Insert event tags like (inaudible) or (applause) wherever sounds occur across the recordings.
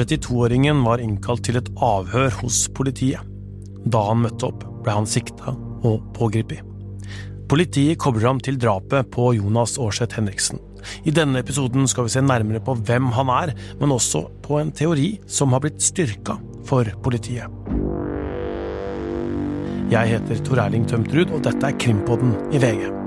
32-åringen var innkalt til et avhør hos politiet. Da han møtte opp, ble han sikta og pågrepet. Politiet kobler ham til drapet på Jonas Aarseth Henriksen. I denne episoden skal vi se nærmere på hvem han er, men også på en teori som har blitt styrka for politiet. Jeg heter Tor Erling Tømtrud, og dette er Krimpodden i VG.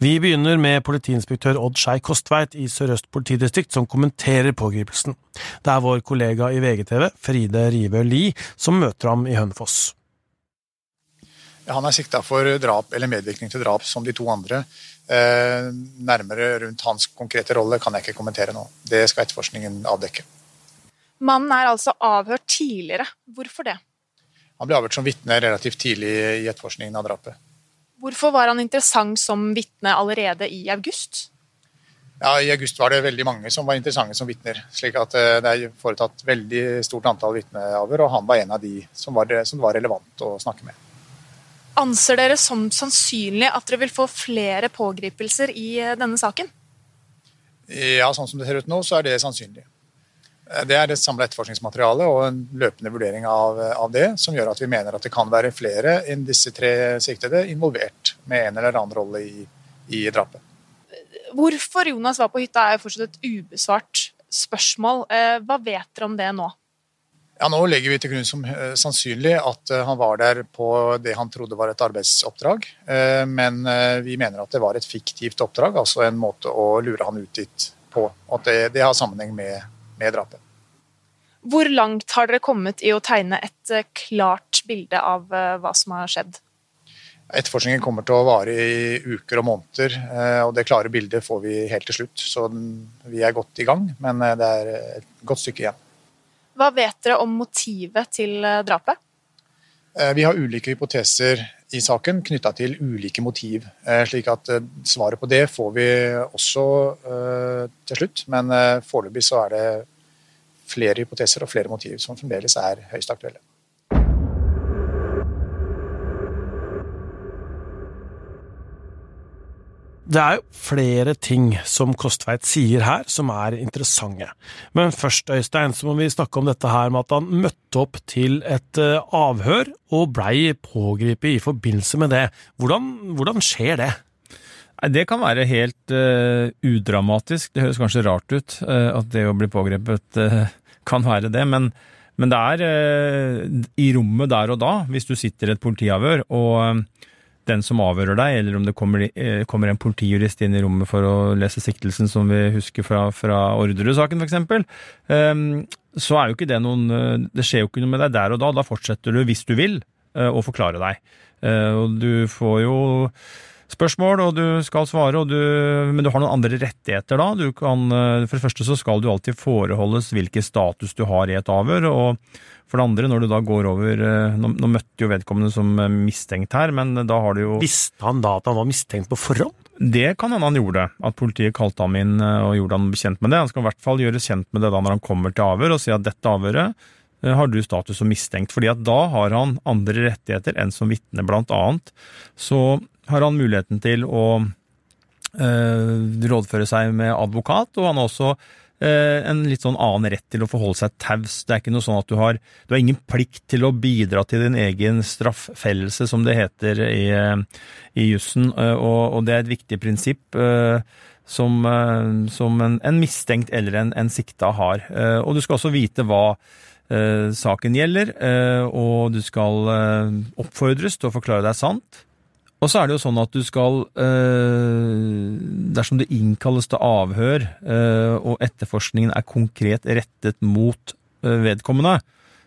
Vi begynner med politiinspektør Odd Skei Kostveit i Sør-Øst politidistrikt, som kommenterer pågripelsen. Det er vår kollega i VGTV, Fride Rive Lie, som møter ham i Hønefoss. Han er sikta for drap eller medvirkning til drap som de to andre. Eh, nærmere rundt hans konkrete rolle kan jeg ikke kommentere nå. Det skal etterforskningen avdekke. Mannen er altså avhørt tidligere. Hvorfor det? Han ble avhørt som vitne relativt tidlig i etterforskningen av drapet. Hvorfor var han interessant som vitne allerede i august? Ja, I august var det veldig mange som var interessante som vitner. slik at eh, Det er foretatt veldig stort antall vitneavhør, og han var en av de som var, som var relevant å snakke med. Anser dere som sannsynlig at dere vil få flere pågripelser i eh, denne saken? Ja, sånn som det ser ut nå, så er det sannsynlig. Eh, det er et samla etterforskningsmateriale og en løpende vurdering av, av, det, som gjør at vi mener at det kan være flere enn disse tre siktede involvert med en eller annen rolle i, i drapet. Hvorfor Jonas var på hytta er jo fortsatt et ubesvart spørsmål. Eh, hva vet dere om det nå? Ja, Nå legger vi til grunn som uh, sannsynlig at uh, han var der på det han trodde var et arbeidsoppdrag. Uh, men vi mener at det var et fiktivt oppdrag, altså en måte å lure han ut dit på. At det, det har sammenheng med, med, drapet. Hvor langt har dere kommet i å tegne et klart bilde av hva som har skjedd? Etterforskningen kommer til å vare i uker og måneder, og det klare bildet får vi helt til slutt. Så vi er godt i gang, men det er et godt stykke igjen. Hva vet dere om motivet til eh, drapet? Eh, vi har ulike hypoteser i saken knytta til ulike motiv. Eh, slik at svaret på det får vi også til slutt. Men foreløpig så er det flere hypoteser og flere motiv som fremdeles er høyst aktuelle. Det er jo flere ting som Kostveit sier her som er interessante. Men først, Øystein, så må vi snakke om dette her med at han møtte opp til et eh, avhør og blei pågrepet i forbindelse med det. Hvordan, hvordan skjer det? Det kan være helt uh, udramatisk. Det høres kanskje rart ut uh, at det å bli pågrepet uh, kan være det, men, men det er i rommet der og da, hvis du sitter i et politiavhør og den som avhører deg, eller om det kommer, eh, kommer, en politijurist inn i rommet for å lese siktelsen, som vi husker fra, fra Orderud-saken f.eks., så er jo ikke det noen eh, Det skjer jo ikke noe med deg der og da. Da fortsetter du, hvis du vil, eh, å forklare deg. Og du får jo spørsmål, og du skal svare, du, men du har noen andre rettigheter da. Kan, for det første så skal du alltid foreholdes hvilken status du har i et avhør. og for det andre, når du da går over eh, Nå, nå møtte jo vedkommende som eh, mistenkt her, men da har du jo Visste han da at han var mistenkt på forhånd? Det kan hende han gjorde. At politiet kalte ham inn eh, og gjorde han kjent med det. Han skal i hvert fall gjøres kjent med det da når han kommer til avhør, og si at dette avhøret har du status som mistenkt. fordi at da har han andre rettigheter enn som vitne, blant annet. Så har han muligheten til å øh, rådføre seg med advokat, og han har også Eh, en litt sånn annen rett til å forholde seg taus. Det er ikke noe sånn at du har Du har ingen plikt til å bidra til din egen straffellelse, som det heter i, eh, i jussen, eh, og, og, det er et viktig prinsipp. Som, som en, en, mistenkt eller en, en sikta har. Og du skal også vite hva saken gjelder, og du skal oppfordres til å forklare deg sant. Og så er det jo sånn at du skal, eh, dersom det innkalles til avhør, eh, og etterforskningen er konkret rettet mot eh, vedkommende,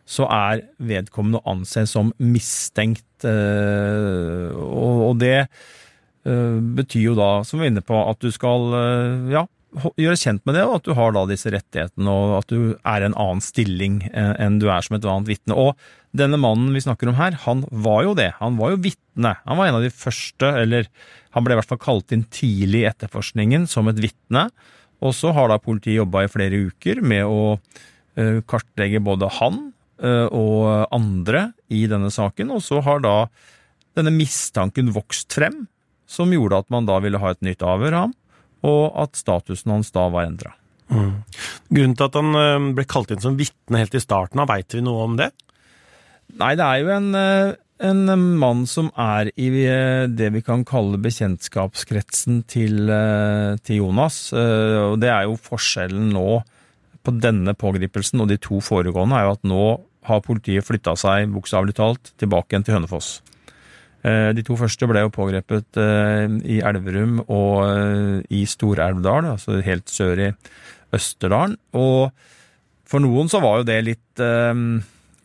så er vedkommende å anse som mistenkt. Og det betyr jo da, som vi er inne på, at du skal ja, gjøre kjent med det, og at du har da disse rettighetene, og at du er i en annen stilling enn du er som et annet vitne. Og denne mannen vi snakker om her, han var jo det. Han var jo vitne. Han var en av de første, eller han ble i hvert fall kalt inn tidlig i etterforskningen som et vitne. Og så har da politiet jobba i flere uker med å eh, kartlegge både han eh, og andre i denne saken, og så har da denne mistanken vokst frem, som gjorde at man da ville ha et nytt avhør av ham, og at statusen hans da var endra. Mm. Grunnen til at han eh, ble kalt inn som vitne helt i starten veit vi noe om det? Nei, det er jo en, en mann som er i det vi kan kalle bekjentskapskretsen til, til Jonas. Og det er jo forskjellen nå på denne pågripelsen og de to foregående, er jo at nå har politiet flytta seg bokstavelig talt tilbake igjen til Hønefoss. De to første ble jo pågrepet i Elverum og i Stor-Elvdal, altså helt sør i Østerdalen. Og for noen så var jo det litt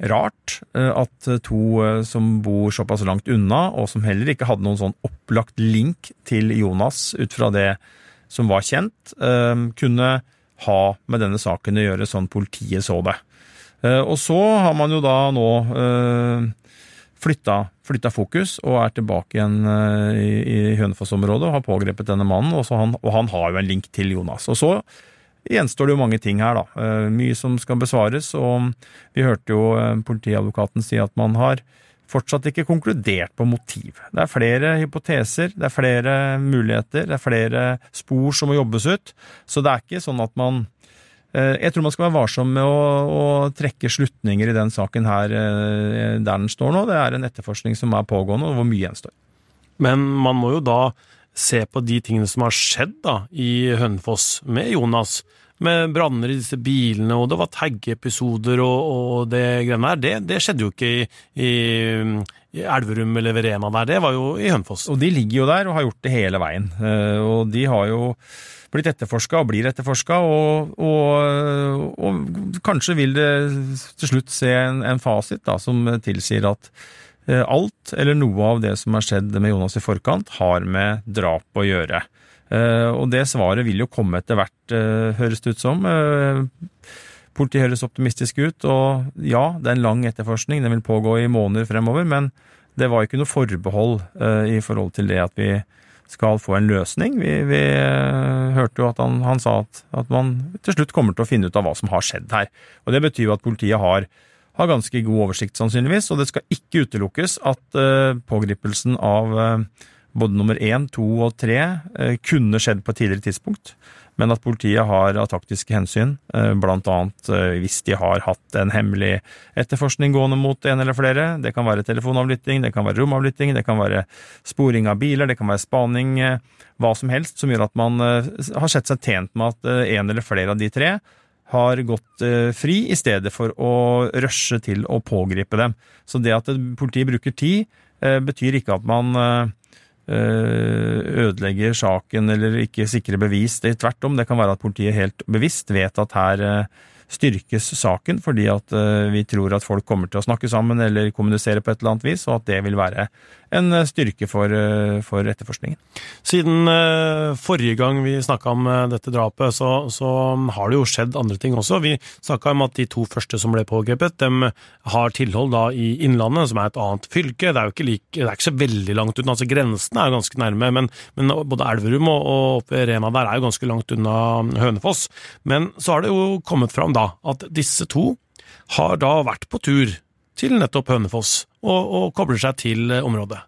rart eh, at to eh, som bor såpass langt unna, og som heller ikke hadde noen sånn opplagt link til Jonas ut fra det som var kjent, eh, kunne ha med denne saken å gjøre, sånn politiet så det. Og så har man jo da nå flytta, flytta fokus og er tilbake igjen i Hønefoss-området og har pågrepet denne mannen, og han, og han har jo en link til Jonas. Og så gjenstår det jo mange ting her, da. Eh, mye som skal besvares, og vi hørte jo eh, politiadvokaten si at man har fortsatt ikke konkludert på motiv. Det er flere hypoteser, det er flere muligheter, det er flere spor som må jobbes ut. Så det er ikke sånn at man eh, Jeg tror man skal være varsom med å, å trekke slutninger i den saken her der den står nå. Det er en etterforskning som er pågående, og hvor mye gjenstår. Men man må jo da se på de tingene som har skjedd da, i Hønefoss med Jonas med branner i disse bilene, og det var taggepisoder og, og det greiene der. Det, det, skjedde jo ikke i, i, i, Elverum eller Verena der, det var jo i Hønefoss. Og de ligger jo der og har gjort det hele veien. Eh, og de har jo blitt etterforska og blir etterforska, og, og, og, kanskje vil det til slutt se en, en fasit da, som tilsier at alt eller noe av det som har skjedd med Jonas i forkant, har med drap å gjøre. Eh, og det svaret vil jo komme etter hvert, eh, høres det ut som. Eh, politiet høres optimistisk ut, og ja, det er en lang etterforskning, den vil pågå i måneder fremover, men det var ikke noe forbehold i forhold til det at vi skal få en løsning. Vi, vi hørte jo at han, han sa at, at, man til slutt kommer til å finne ut av hva som har skjedd her. Og Det betyr jo at politiet har, har ganske god oversikt, sannsynligvis, og det skal ikke utelukkes at uh, pågripelsen av uh, både nummer én, to og tre eh, kunne skjedd på et tidligere tidspunkt, men at politiet har av taktiske hensyn, eh, blant annet eh, hvis de har hatt en hemmelig etterforskning gående mot en eller flere, det kan være telefonavlytting, det kan være romavlytting, det kan være sporing av biler, det kan være spaning, hva som helst som gjør at man har sett seg tjent med at en eller flere av de tre har gått fri, i stedet for å rushe til å pågripe dem. Så det at politiet bruker tid, betyr ikke at man Eh, ødelegger saken eller ikke sikrer bevis. Det, tvert om, det kan være at politiet helt bevisst vet at her eh, styrkes saken fordi at eh, vi tror at folk kommer til å snakke sammen eller kommunisere på et eller annet vis, og at det vil være en eh, styrke for, eh, for etterforskningen. Siden forrige gang vi snakka om dette drapet, så, så, har det jo skjedd andre ting også. Vi snakka om at de to første som ble pågrepet, de har tilhold da i Innlandet, som er et annet fylke. Det er jo ikke, like, det er ikke så veldig langt unna, altså grensene er jo ganske nærme, men, men både Elverum og, og Rena der er jo ganske langt unna Hønefoss. Men så har det jo kommet fram da at disse to har da vært på tur til nettopp Hønefoss og, og kobler seg til eh, området.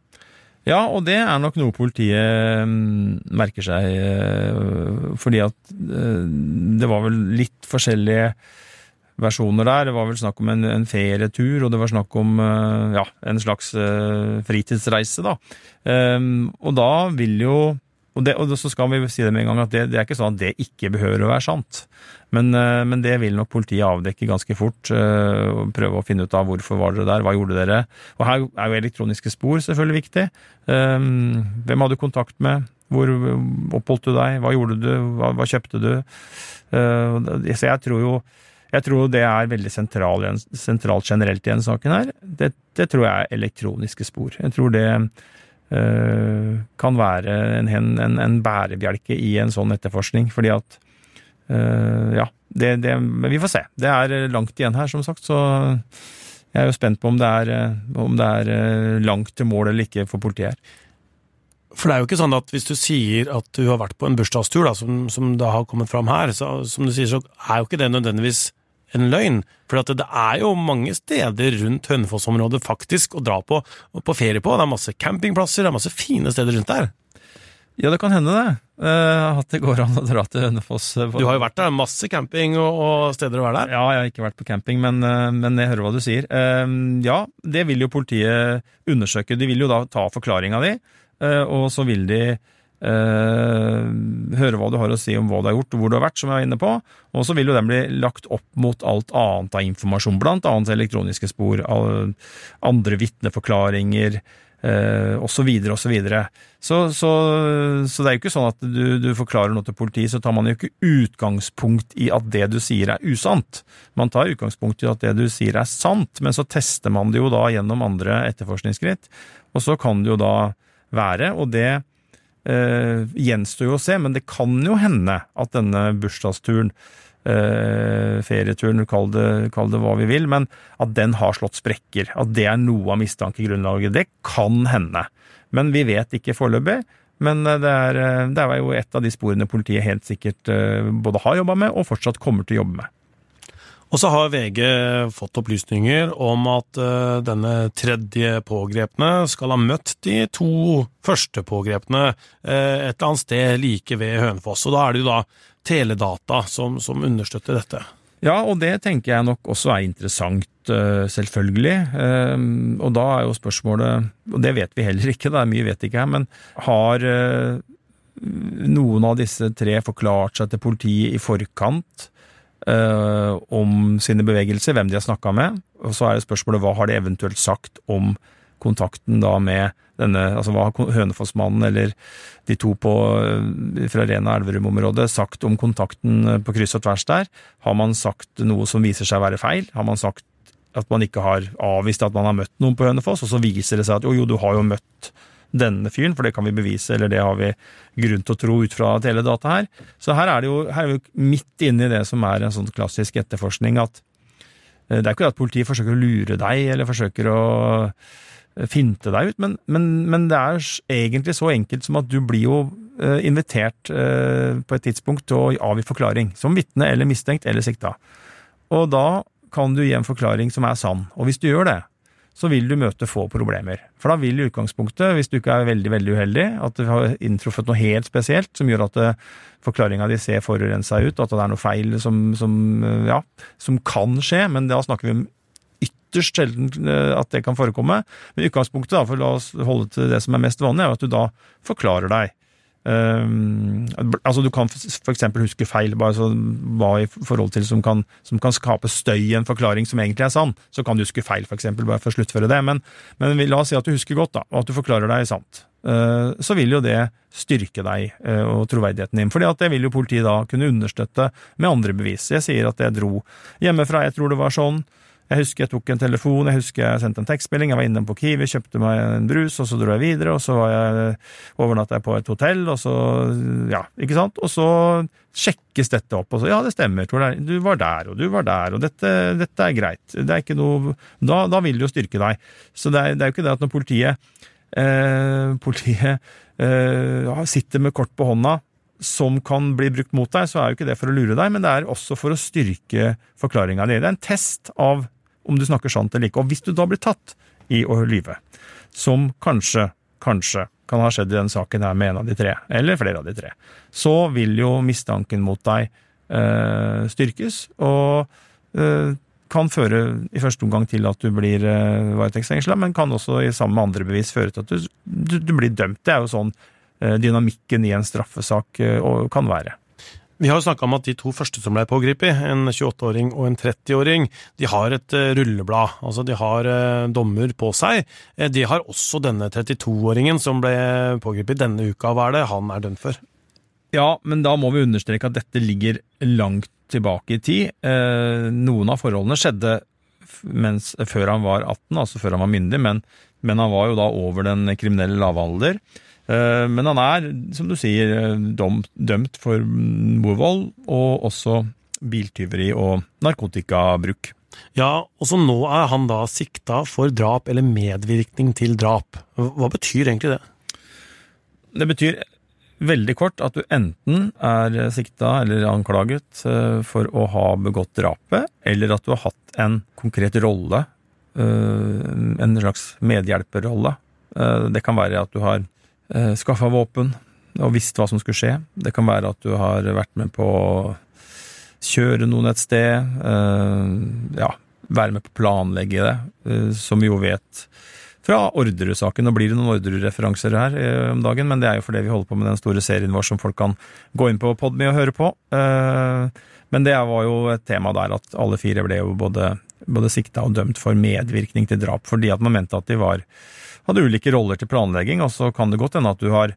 Ja, og det er nok noe politiet mm, merker seg, eh, fordi at eh, det var vel litt forskjellige versjoner der. Det var vel snakk om en, en ferietur, og det var snakk om ja, en slags fritidsreise, da. Og da vil jo og, det, og, så skal vi si det med en gang at det, det, er ikke sånn at det ikke behøver å være sant. Men, eh, men det vil nok politiet avdekke ganske fort. Eh, og Prøve å finne ut av hvorfor var dere der, hva gjorde dere? Og her er jo elektroniske spor selvfølgelig viktig. Eh, hvem hadde du kontakt med? Hvor oppholdt du deg? Hva gjorde du? Hva, hva kjøpte du? Så jeg tror jo jeg tror det er veldig sentralt, sentralt generelt i denne saken her. Det, det tror jeg er elektroniske spor. Jeg tror det øh, kan være en, en, en, bærebjelke i en sånn etterforskning. Fordi at Ja, det, det, Men vi får se. Det er langt igjen her, som sagt. Så jeg er jo spent på om det er, om det er langt til mål eller ikke for politiet her. For det er jo ikke sånn at hvis du sier at du har vært på en bursdagstur, da, som, som da har kommet fram her, så som du sier, så er jo ikke det nødvendigvis en løgn. For det er jo mange steder rundt Hønefoss-området faktisk å dra på, på ferie på. Det er masse campingplasser, det er masse fine steder rundt der. Ja, det kan hende det. Uh, at det går an å dra til Hønefoss. Du har jo vært der. Masse camping og, og, steder å være der. Ja, jeg har ikke vært på camping, men, uh, men jeg hører hva du sier. Ja, det vil jo politiet undersøke. De vil jo da ta forklaringa di, og så vil de høre hva du har å si om hva du har gjort og hvor du har vært, som jeg var inne på. Og så vil jo den bli lagt opp mot alt annet av informasjon, blant annet elektroniske spor, andre vitneforklaringer eh, osv. osv. Så, så, så det er jo ikke sånn at du, du, forklarer noe til politiet, så tar man jo ikke utgangspunkt i at det du sier er usant. Man tar utgangspunkt i at det du sier er sant, men så tester man det jo da gjennom andre etterforskningsskritt, og så kan det jo da være, og det eh, gjenstår jo å se, men det kan jo hende at denne bursdagsturen Uh, ferieturen, kall det, kall det, hva vi vil, men at den har slått sprekker. At det er noe av mistankegrunnlaget. Det kan hende. Men vi vet ikke foreløpig. Men eh, det er, eh, det er, jo et av de sporene politiet helt sikkert både har jobba med og fortsatt kommer til å jobbe med. Og så har VG fått opplysninger om at denne tredje pågrepne skal ha møtt de to første pågrepne et eller annet sted like ved Hønefoss. Og da er det jo da teledata som, som understøtter dette. Ja, og det tenker jeg nok også er interessant, eh, selvfølgelig. Ehm, og da er jo spørsmålet, og det vet vi heller ikke, det er mye vet ikke her, men har eh, noen av disse tre forklart seg til politiet i forkant eh, om sine bevegelser, hvem de har snakka med? Og så er det spørsmålet hva har de eventuelt sagt om kontakten da med denne, altså hva har Hønefoss-mannen eller de to på, eh, fra Rena Elverum-området sagt om kontakten eh, på kryss og tvers der? Har man sagt noe som viser seg å være feil? Har man sagt at man ikke har avvist at man har møtt noen på Hønefoss, og så viser det seg at jo, jo, du har jo møtt denne fyren, for det kan vi bevise, eller det har vi grunn til å tro ut fra teledata her. Så her er jo, her er vi midt inne i det som er en sånn klassisk etterforskning, at eh, det er ikke det at politiet forsøker å lure deg, eller forsøker å finte deg ut, men, men, men, det er egentlig så enkelt som at du blir jo eh, invitert eh, på et tidspunkt til å avgi forklaring, som vitne eller mistenkt eller sikta. Og da kan du gi en forklaring som er sann, og hvis du gjør det, så vil du møte få problemer. For da vil i utgangspunktet, hvis du ikke er veldig veldig uheldig, at du har inntruffet noe helt spesielt som gjør at eh, forklaringa di ser forurensa ut, at det er noe feil som, som, ja, som kan skje, men da snakker vi om ytterst sjelden eh, at det kan forekomme. Men utgangspunktet, da, for la oss holde til det som er mest vanlig, er at du da forklarer deg. Um, altså Du kan f.eks. huske feil, bare så hva i forhold til som kan, som kan, skape støy i en forklaring som egentlig er sann. Så kan du huske feil, f.eks., bare for å sluttføre det. Men, men, la oss si at du husker godt, da, og at du forklarer deg sant. Uh, så vil jo det styrke deg uh, og troverdigheten din. at det vil jo politiet da kunne understøtte med andre bevis. Jeg sier at jeg dro hjemmefra, jeg tror det var sånn. Jeg husker jeg tok en telefon, jeg husker jeg sendte en tekstmelding, jeg var innom på Kiwi, kjøpte meg en brus, og så dro jeg videre, og så var jeg, overnatta på et hotell, og så Ja, ikke sant? Og så sjekkes dette opp, og så ja, det stemmer, du var der, og du var der, og dette, dette er greit. Det er ikke noe Da, da vil det jo styrke deg. Så det er, det er jo ikke det at når politiet eh, Politiet eh, sitter med kort på hånda som kan bli brukt mot deg, så er jo ikke det for å lure deg, men det er også for å styrke forklaringa di. Det er en test av om du snakker sant eller ikke. Og hvis du da blir tatt i å lyve, som kanskje, kanskje kan ha skjedd i denne saken her med en av de tre, eller flere av de tre, så vil jo mistanken mot deg øh, styrkes, og øh, kan føre i første omgang til at du blir eh, varetektsfengsla, men kan også sammen med andre bevis føre til at du, du, du blir dømt. Det er jo sånn dynamikken i en straffesak kan være. Vi har jo snakka om at de to første som ble pågrepet, en 28-åring og en 30-åring, de har et eh, rulleblad. Altså, de har eh, dommer på seg. Eh, de har også denne 32-åringen som ble pågrepet denne uka. Hva er det han er dømt for? Ja, men da må vi understreke at dette ligger langt tilbake i tid. Noen av forholdene skjedde mens, før han var 18, altså før han var myndig, men, men han var jo da over den kriminelle lavalder. alder. Eh, men han er, som du sier, eh, dømt for mordvold og også biltyveri og narkotikabruk. Ja, og så nå er han da sikta for drap eller medvirkning til drap. Hva betyr egentlig det? det betyr veldig kort at du enten er sikta eller anklaget eh, for å ha begått drapet, eller at du har hatt en konkret rolle, en slags medhjelperrolle. Det kan være at du har skaffa våpen og visst hva som skulle skje. Det kan være at du har vært med på å kjøre noen et sted. Ja, være med på å planlegge det, som vi jo vet fra Orderud-saken. Nå blir det noen Orderud-referanser her eh, om dagen, men det er jo fordi vi holder på med den store serien vår som folk kan gå inn på Podme og høre på. Eh, men det var jo et tema der at alle fire ble jo både, både sikta og dømt for medvirkning til drap, fordi at man mente at de var, hadde ulike roller til planlegging, og så kan det godt hende at du har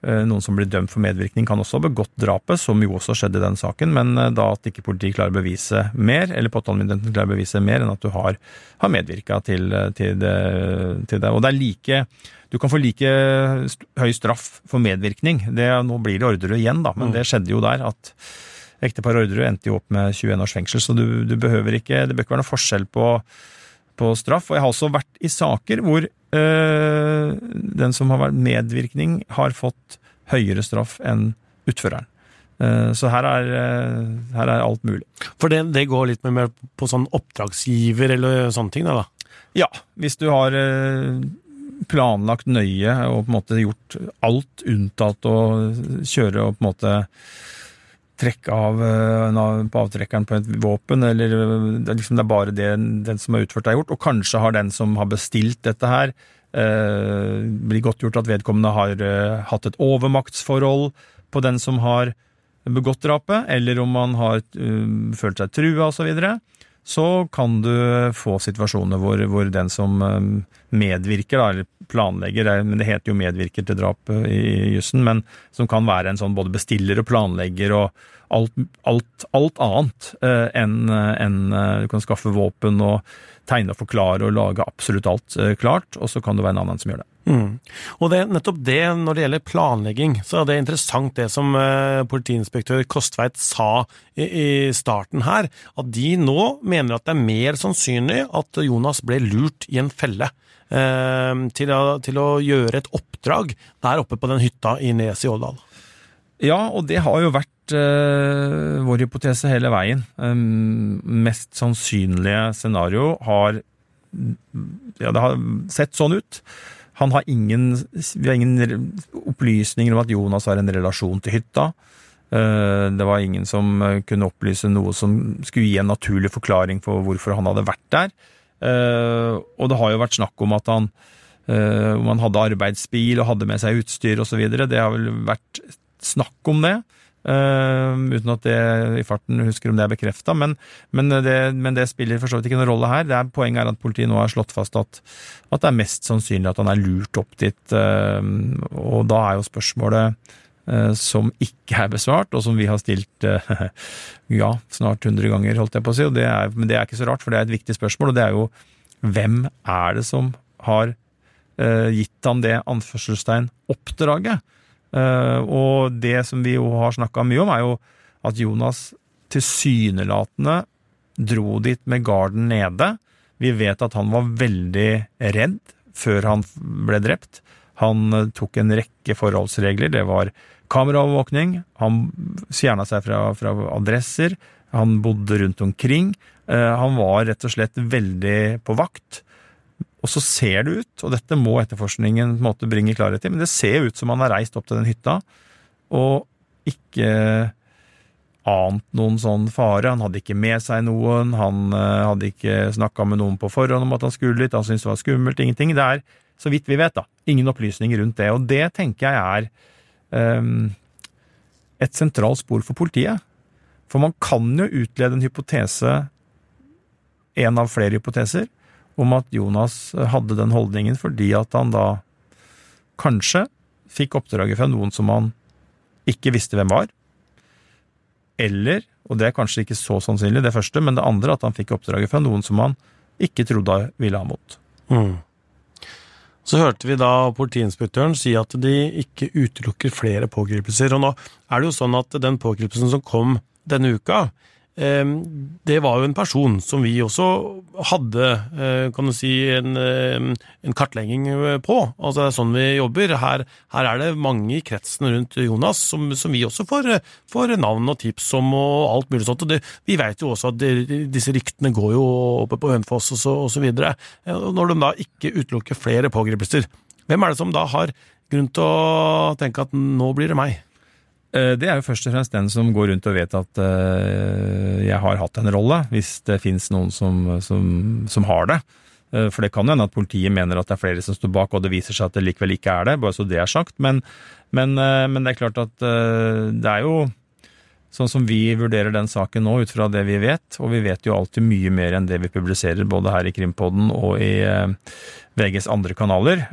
Eh, noen som blir dømt for medvirkning, kan også ha begått drapet, som jo også skjedde i den saken, men eh, da at ikke politiet klarer å bevise mer, eller påtalemyndigheten klarer å bevise mer enn at du har, har medvirka til, eh, til, til, det, Og det er like Du kan få like høy straff for medvirkning. Det, nå blir det Orderud igjen, da, men mm. det skjedde jo der at ektepar Orderud endte jo opp med 21 års fengsel, så du, du behøver ikke Det bør ikke være noe forskjell på på straff. Og jeg har også vært i saker hvor øh, den som har vært medvirkning, har fått høyere straff enn utføreren. Uh, så her er, uh, her er, alt mulig. For det, det, går litt mer på sånn oppdragsgiver eller sånne ting, da? Ja, hvis du har uh, planlagt nøye og på en måte gjort alt unntatt å kjøre og på en måte trekke av eh, på avtrekkeren på et våpen, eller eh, liksom, det er bare det den som har utført, har gjort. Og kanskje har den som har bestilt dette her, eh, blir godtgjort at vedkommende har eh, hatt et overmaktsforhold på den som har begått drapet, eller om man har uh, følt seg trua osv. Så, videre, så kan du få situasjoner hvor, hvor den som medvirker, da, eller planlegger, men det heter jo medvirker til drap i jussen, men som kan være en sånn både bestiller og planlegger og alt, alt, alt annet eh, enn en, eh, du kan skaffe våpen og tegne og forklare og lage absolutt alt eh, klart, og så kan det være en annen som gjør det. Mm. Og det, nettopp det, når det gjelder planlegging, så er det interessant det som eh, politiinspektør Kostveit sa i, i, starten her, at de nå mener at det er mer sannsynlig at Jonas ble lurt i en felle. Eh, til, å, til, å, gjøre et oppdrag der oppe på den hytta i Nes i Årdal. Ja, og det har jo vært eh, vår hypotese hele veien. Um, mest sannsynlige scenario har Ja, det har sett sånn ut. Han har ingen, vi har ingen opplysninger om at Jonas har en relasjon til hytta. Uh, det var ingen som kunne opplyse noe som skulle gi en naturlig forklaring for hvorfor han hadde vært der. Uh, og det har jo vært snakk om at han om han hadde arbeidsbil og hadde med seg utstyr osv. Det har vel vært snakk om det. Uh, uten at det i farten husker om det er bekrefta, men, men, men, det spiller for så vidt ikke noen rolle her. Er, poenget er at politiet nå har slått fast at, at, det er mest sannsynlig at han er lurt opp dit. Uh, og da er jo spørsmålet uh, som ikke er besvart, og som vi har stilt (laughs) ja, snart 100 ganger, holdt jeg på å si, det er, men det er ikke så rart, for det er et viktig spørsmål, og det er jo hvem er det som har gitt han det anførselstegn oppdraget? Eh, og det som vi jo har snakka mye om, er jo at Jonas tilsynelatende dro dit med garden nede. Vi vet at han var veldig redd før han ble drept. Han eh, tok en rekke forholdsregler. Det var kameraovervåkning, han fjerna seg fra, fra, adresser, han bodde rundt omkring. Eh, han var rett og slett veldig på vakt. Og så ser det ut, og dette må etterforskningen på en måte bringe klarhet i, men det ser ut som han har reist opp til den hytta og ikke ant noen sånn fare. Han hadde ikke med seg noen, han uh, hadde ikke snakka med noen på forhånd om at han skulle dit, han syntes det var skummelt, ingenting. Det er, så vidt vi vet, da, ingen opplysninger rundt det. Og det tenker jeg er um, et sentralt spor for politiet. For man kan jo utlede en hypotese, en av flere hypoteser, om at Jonas hadde den holdningen fordi at han da kanskje fikk oppdraget fra noen som han ikke visste hvem var. Eller, og det er kanskje ikke så sannsynlig, det første, men det andre, at han fikk oppdraget fra noen som han ikke trodde ville ha mot. Mm. Så hørte vi da politiinspektøren si at de ikke utelukker flere pågripelser. Og nå er det jo sånn at den pågripelsen som kom denne uka, det var jo en person som vi også hadde kan du si, en, en kartlegging på. Altså Det er sånn vi jobber. Her, her er det mange i kretsen rundt Jonas som, som vi også får, får, navn og tips om og alt mulig sånt. Og det, vi vet jo også at det, disse ryktene går jo oppe på Hønefoss og så, og så videre. Når de da ikke utelukker flere pågripelser, hvem er det som da har grunn til å tenke at nå blir det meg? Eh, det er jo først og fremst den som går rundt og vet at uh, jeg har hatt en rolle, hvis det finnes noen som, som, som har det. Uh, for det kan jo hende at politiet mener at det er flere som står bak, og det viser seg at det likevel ikke er det, bare så det er sagt. Men, men, men det er klart at det er jo sånn som vi vurderer den saken nå, ut fra det vi vet, og vi vet jo alltid mye mer enn det vi publiserer både her i Krimpodden og i VGs andre kanaler,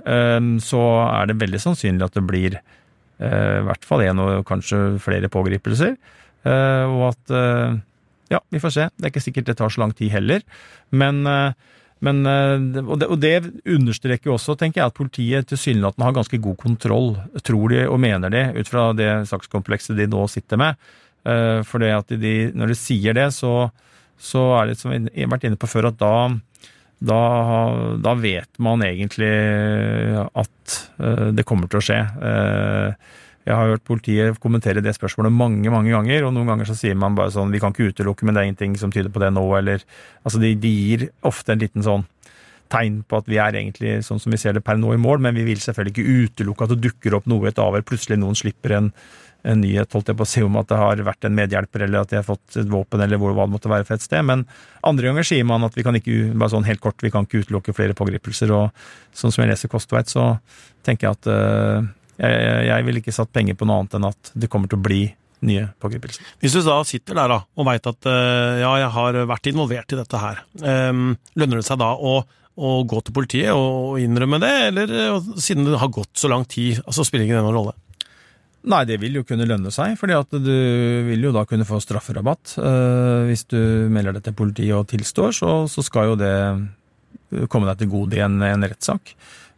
så er det veldig sannsynlig at det blir Eh, I hvert fall én og kanskje flere pågripelser. Eh, og at eh, Ja, vi får se. Det er ikke sikkert det tar så lang tid heller. Men, men og, det, og, det, understreker jo også, tenker jeg, at politiet tilsynelatende har ganske god kontroll, tror de og mener de, ut fra det sakskomplekset de nå sitter med. For det at de, når de sier det, så, så er det som jeg har vært inne på før, at da da, da, vet man egentlig at uh, det kommer til å skje. Uh, jeg har hørt politiet kommentere det spørsmålet mange mange ganger, og noen ganger så sier man bare sånn vi kan ikke utelukke, men det er ingenting som tyder på det nå, eller Altså, de, de gir ofte en liten sånn tegn på at vi er egentlig sånn som vi ser det per nå i mål, men vi vil selvfølgelig ikke utelukke at det dukker opp noe i et avhør. Plutselig noen slipper en en nyhet holdt jeg på å si om at det har vært en medhjelper, eller at de har fått et våpen, eller hvor, hva det måtte være for et sted. Men andre ganger sier man at vi kan ikke bare sånn helt kort, vi kan ikke utelukke flere pågripelser. Og sånn som jeg leser Kostveit, så tenker jeg at uh, jeg, jeg ville ikke satt penger på noe annet enn at det kommer til å bli nye pågripelser. Hvis du da sitter der da, og veit at uh, ja, jeg har vært involvert i dette her, um, lønner det seg da å å gå til politiet og innrømme det, eller siden det har gått så lang tid, altså spiller ikke det rolle? Nei, det vil jo kunne lønne seg, fordi at du vil jo da kunne få strafferabatt. Uh, hvis du melder det til politiet og tilstår, så, så, skal jo det komme deg til gode i en, en rettssak.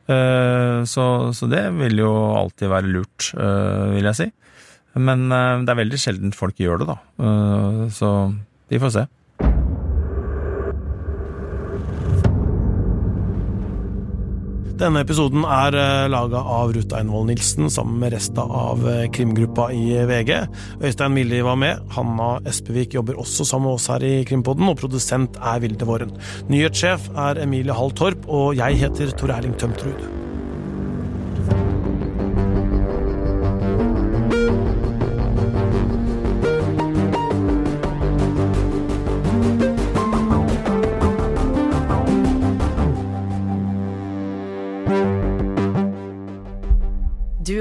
Uh, så, så, det vil jo alltid være lurt, uh, vil jeg si. Men det er veldig sjelden folk gjør det, da. så vi får se. Denne episoden er eh, laga av Ruth Einvoll Nilsen sammen med resten av eh, krimgruppa i VG. Øystein Milli var med. Hanna Espevik jobber også sammen med oss her i Krimpodden, og produsent er Vilde Våren. Nyhetssjef er Emilie Hall Torp, og jeg heter Tor Erling Tømtrud.